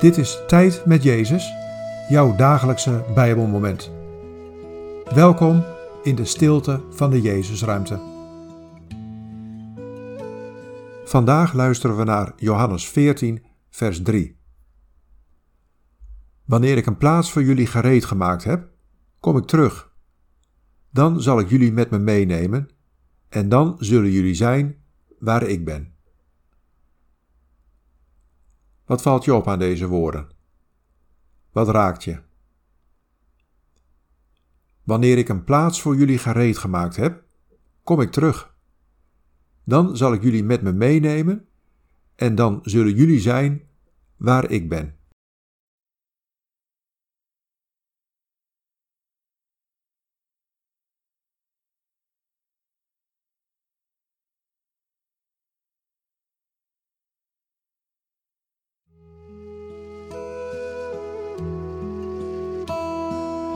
Dit is Tijd met Jezus, jouw dagelijkse Bijbelmoment. Welkom in de stilte van de Jezusruimte. Vandaag luisteren we naar Johannes 14, vers 3. Wanneer ik een plaats voor jullie gereed gemaakt heb, kom ik terug. Dan zal ik jullie met me meenemen en dan zullen jullie zijn waar ik ben. Wat valt je op aan deze woorden? Wat raakt je? Wanneer ik een plaats voor jullie gereed gemaakt heb, kom ik terug. Dan zal ik jullie met me meenemen en dan zullen jullie zijn waar ik ben.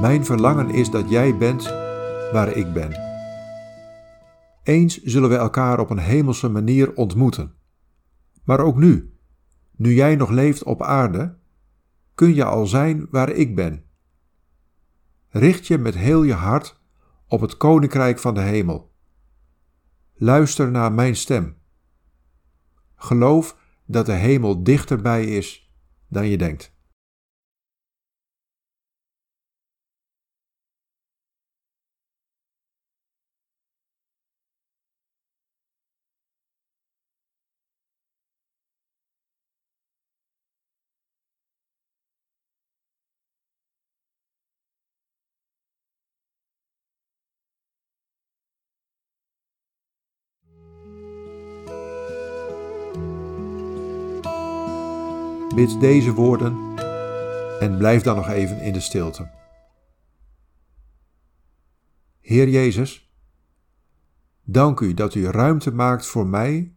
Mijn verlangen is dat jij bent waar ik ben. Eens zullen we elkaar op een hemelse manier ontmoeten. Maar ook nu, nu jij nog leeft op aarde, kun je al zijn waar ik ben. Richt je met heel je hart op het koninkrijk van de hemel. Luister naar mijn stem. Geloof dat de hemel dichterbij is dan je denkt. Bid deze woorden en blijf dan nog even in de stilte. Heer Jezus, dank u dat u ruimte maakt voor mij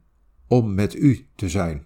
om met u te zijn.